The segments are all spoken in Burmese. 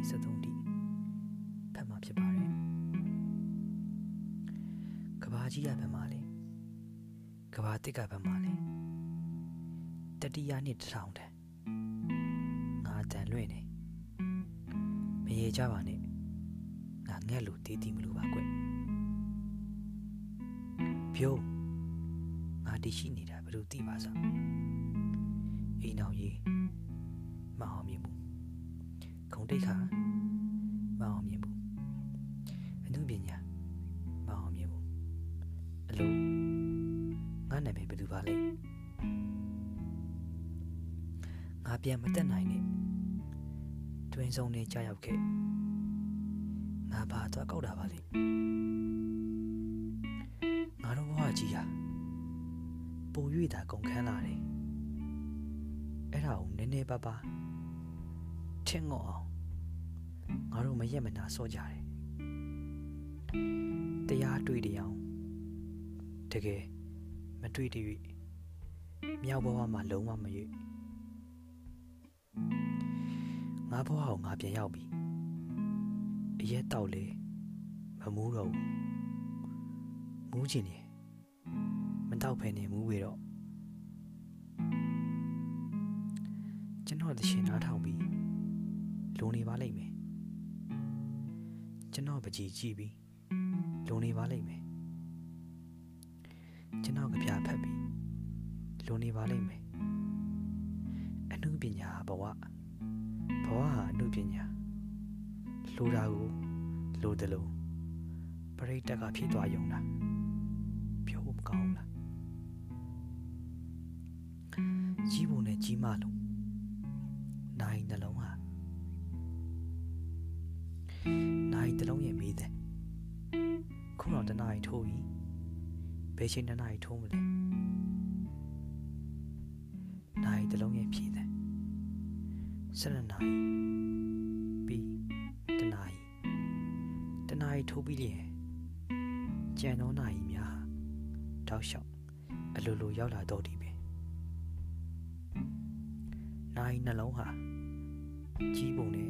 နေ73တိဖတ်မှာဖြစ်ပါတယ်ကဘာကြီးကဘယ်မှာလဲကဘာတစ်ကဘယ်မှာလဲတတိယနှစ်တစ်ထောင်တန်ငါတန်လွင့်နေမရေကြပါနဲ့ငါငက်လို့တေးတီမလို့ပါကွဖြိုးငါတည်ရှိနေတာဘယ်လိုသိပါစအိမ်အောင်ရေးမအောင်မြင်ဘူးခုံ တိတ်ခါမအောင်မြင်ဘူးအမှုပညာမအောင်မြင်ဘူးအလိုငါနာမည်ဘယ်သူပါလဲငါပြန်မတက်နိုင်နဲ့တွင်ဆုံးနေကြရောက်ခဲ့ငါဘာသွားကောက်တာပါလဲငါတို့ဘဝကြီးဟာပို၍သာကုန်ခန်းလာတယ်အဲ့ဒါကိုနည်းနည်းပါးပါးထင်ငေါ့အောင် ငါတို့မရက်မနာစောကြတယ်တရားတွေ့တရားတကယ်မတွေ့တ၍မြောက်ဘဝမှာလုံးဝမရွေ့ငါဘဝကိုငါပြန်ရောက်ပြီအရက်တောက်လေမမူးတော့ဘူးမူးချင်တယ်မတောက်ဖဲနေမူးဝေတော့ကျွန်တော်တရှင်နားထောင်ပြီးလုံနေပါလိမ့်မယ် ကျွန်တော်ပကြည်ကြည့်ပြီးလုံနေပါလိမ့်မယ်ကျွန်တော်ကြပြဖက်ပြီးလုံနေပါလိမ့်မယ်အမှုပညာဘဝဘဝဟာအမှုပညာလိုတာကိုလိုတယ်လို့ပရိတက်ကဖြစ်သွားယုံတာပြောဖို့မကောင်းလားကြီးပုံနဲ့ကြီးမလို့နိုင်နှလုံး တော့တနားရီထိုးပြီဘယ်ချိန်တနားရီထိုးမလဲနိုင်တလုံးရဲ့ဖြည့်တယ်12နာရီပြီးတနာရီတနာရီထိုးပြီးလျင်ကြံသောနာရီများတောက်လျှောက်အလိုလိုရောက်လာတော့ဒီပဲနိုင်နှလုံးဟာကြီးပုံနဲ့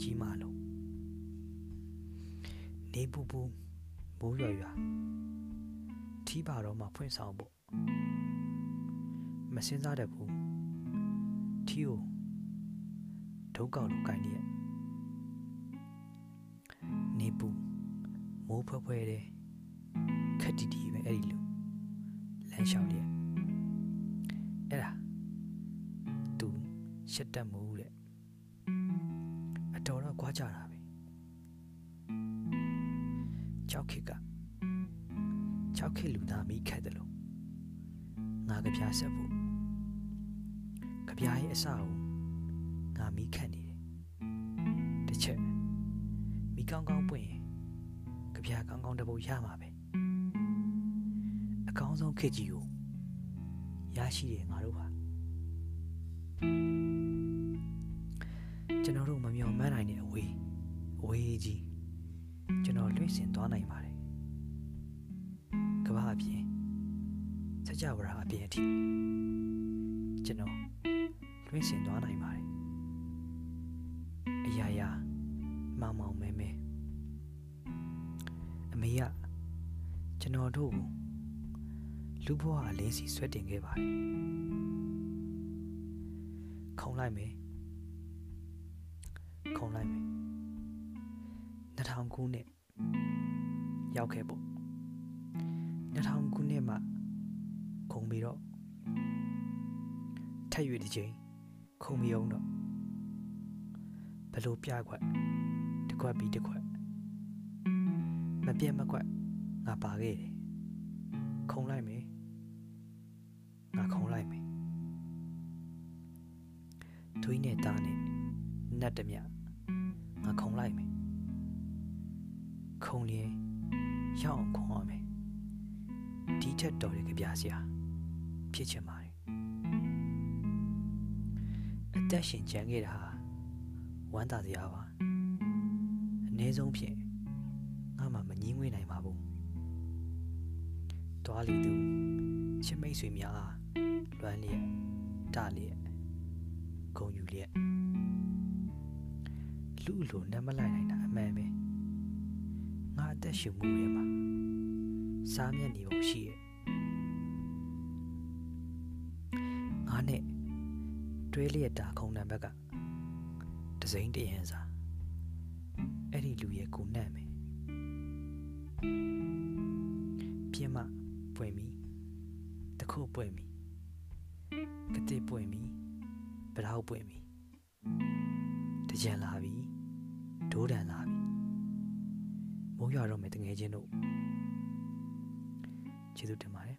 ကြီးမာလုံးနေပူပူ မိုးရွာရွာထီးပါတော့မှဖွင့်ဆောင်ဖို့မစင်းစားတတ်ဘူးထီးကိုဒုက္ခလိုကိုင်းနေရနေပူမိုးဖွဲဖွဲတဲ့ခက်တီတီပဲအဲ့ဒီလိုလမ်းလျှောက်ရက်အဲ့ဒါသူရှက်တက်မှုတဲ့အတော်တော့ကြွားကြတာပဲ ကြောက်ခစ်ကကြောက်ခစ်လူသားမိခတ်တယ်လို့ငါကြပြဆက်ဖို့ကြပြရဲ့အစကိုငါမိခတ်နေတယ်တစ်ချက်မိကောင်းကောင်းပွင့်ရင်ကြပြကောင်းကောင်းတပုတ်ရမှာပဲအကောင်းဆုံးခစ်ကြီးကိုရရှိတယ်ငါတို့ဟာကျွန်တော်တို့မမျှော်မှန်းနိုင်တဲ့အဝေးအဝေးကြီး ကျွန်တော်လွင့်စင်သွားနိုင်ပါတယ်ကဘာအပြင်စကြဝဠာအပြင်အထိကျွန်တော်လွင့်စင်သွားနိုင်ပါတယ်အရာရာမောင်မောင်မဲမဲအမေကကျွန်တော်တို့ကိုလူဘဝအလင်းစီဆွဲတင်ခဲ့ပါတယ်ခုံလိုက်မယ်ခုံလိုက်မယ် 2000ခုနှစ်ရောက်ခဲ့ပေါ့2000ခုနှစ်မှာခုံပြီးတော့ထက်ရွေတစ်ချိန်ခုံမယုံတော့ဘလို့ပြခွက်တစ်ခွက်ပြီးတစ်ခွက်မပြတ်မကွက်ငါပါခဲ့တယ်ခုံလိုက်မယ်ငါခုံလိုက်မယ်သွေးနဲ့တားနဲ့နတ်တမြငါခုံလိုက်မယ် ခုံလျင်ရောက်အောင်ခုံရမယ်ဒီထက်တော်တဲ့ကြပြစရာဖြစ်ချင်ပါတယ်အသက်ရှင်ကြံခဲ့တာဝမ်းသာစရာပါအနည်းဆုံးဖြင့်ငါမှမငင်းငွေနိုင်ပါဘူးတွားလီသူချစ်မိတ်ဆွေများလွမ်းလျက်တလျက်ဂုံယူလျက်လူလူလိုနမ်းမလိုက်နိုင်တာအမှန်ပဲ ငါအသက်ရှင်မှုထဲမှာစားမျက်နေပုံရှိရဲ့ငါနဲ့တွဲလျက်တာခုံနံဘက်ကဒစိမ့်တရန်စာအဲ့ဒီလူရဲ့ကိုနှံ့မယ်ပြင်းမပွင့်ပြီတခုပွင့်ပြီကတိပွင့်ပြီဗလောက်ပွင့်ပြီတကြံလာပြီဒိုးတန်လာပြီ မိုးရွာတော့မယ်တငယ်ချင်းတို့ကျေးဇူးတင်ပါတယ်